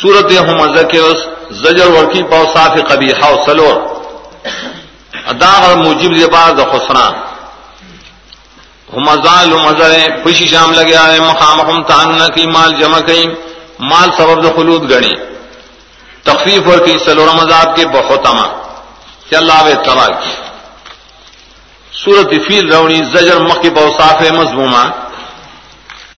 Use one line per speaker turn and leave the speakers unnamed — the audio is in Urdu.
سورت ہم کے زجر ورکی پاؤ صاف کبھی ہاؤ سلور. ادا موجب لباس خسرا ہمزان مزر خوشی شام لگے آئے مقام ہم تان کی مال جمع کئی مال سبب خلود گنی. تخفیف اور کی سلور مذاب کے بہت اما. چل آوے تباہ کی سورت فیل روڑی زجر مکی بہ صاف مضمومہ.